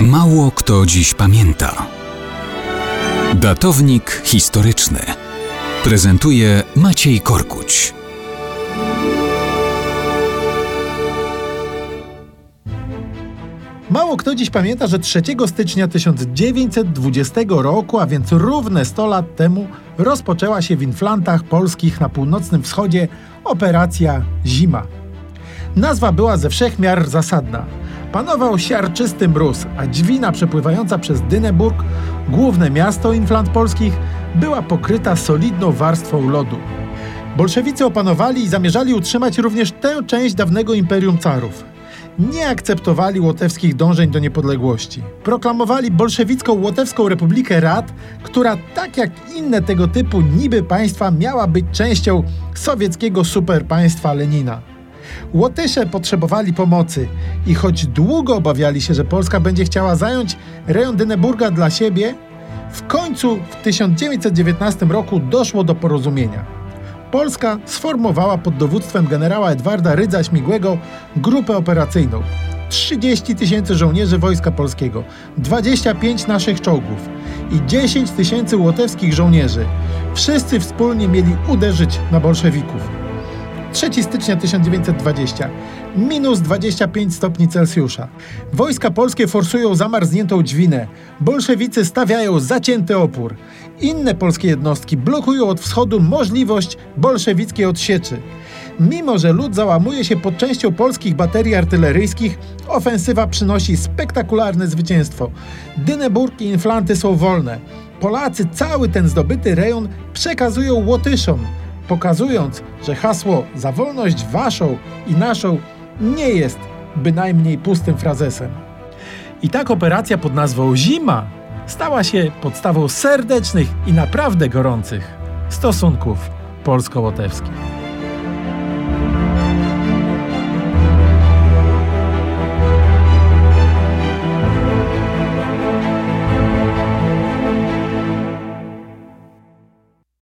Mało kto dziś pamięta. Datownik historyczny prezentuje Maciej Korkuć. Mało kto dziś pamięta, że 3 stycznia 1920 roku, a więc równe 100 lat temu, rozpoczęła się w Inflantach polskich na północnym wschodzie operacja Zima. Nazwa była ze wszech miar zasadna. Panował siarczysty mróz, a dźwina przepływająca przez Dyneburg, główne miasto Inflant polskich, była pokryta solidną warstwą lodu. Bolszewicy opanowali i zamierzali utrzymać również tę część dawnego imperium carów. Nie akceptowali łotewskich dążeń do niepodległości. Proklamowali bolszewicką Łotewską Republikę Rad, która tak jak inne tego typu niby państwa miała być częścią sowieckiego superpaństwa Lenina. Łotysze potrzebowali pomocy i choć długo obawiali się, że Polska będzie chciała zająć rejon Dyneburga dla siebie, w końcu w 1919 roku doszło do porozumienia. Polska sformowała pod dowództwem generała Edwarda Rydza Śmigłego grupę operacyjną. 30 tysięcy żołnierzy Wojska Polskiego, 25 naszych czołgów i 10 tysięcy łotewskich żołnierzy. Wszyscy wspólnie mieli uderzyć na bolszewików. 3 stycznia 1920. Minus 25 stopni Celsjusza. Wojska polskie forsują zamarzniętą dźwinę. Bolszewicy stawiają zacięty opór. Inne polskie jednostki blokują od wschodu możliwość bolszewickiej odsieczy. Mimo, że lud załamuje się pod częścią polskich baterii artyleryjskich, ofensywa przynosi spektakularne zwycięstwo. Dyneburg i Inflanty są wolne. Polacy cały ten zdobyty rejon przekazują Łotyszom pokazując, że hasło za wolność waszą i naszą nie jest bynajmniej pustym frazesem. I tak operacja pod nazwą Zima stała się podstawą serdecznych i naprawdę gorących stosunków polsko-łotewskich.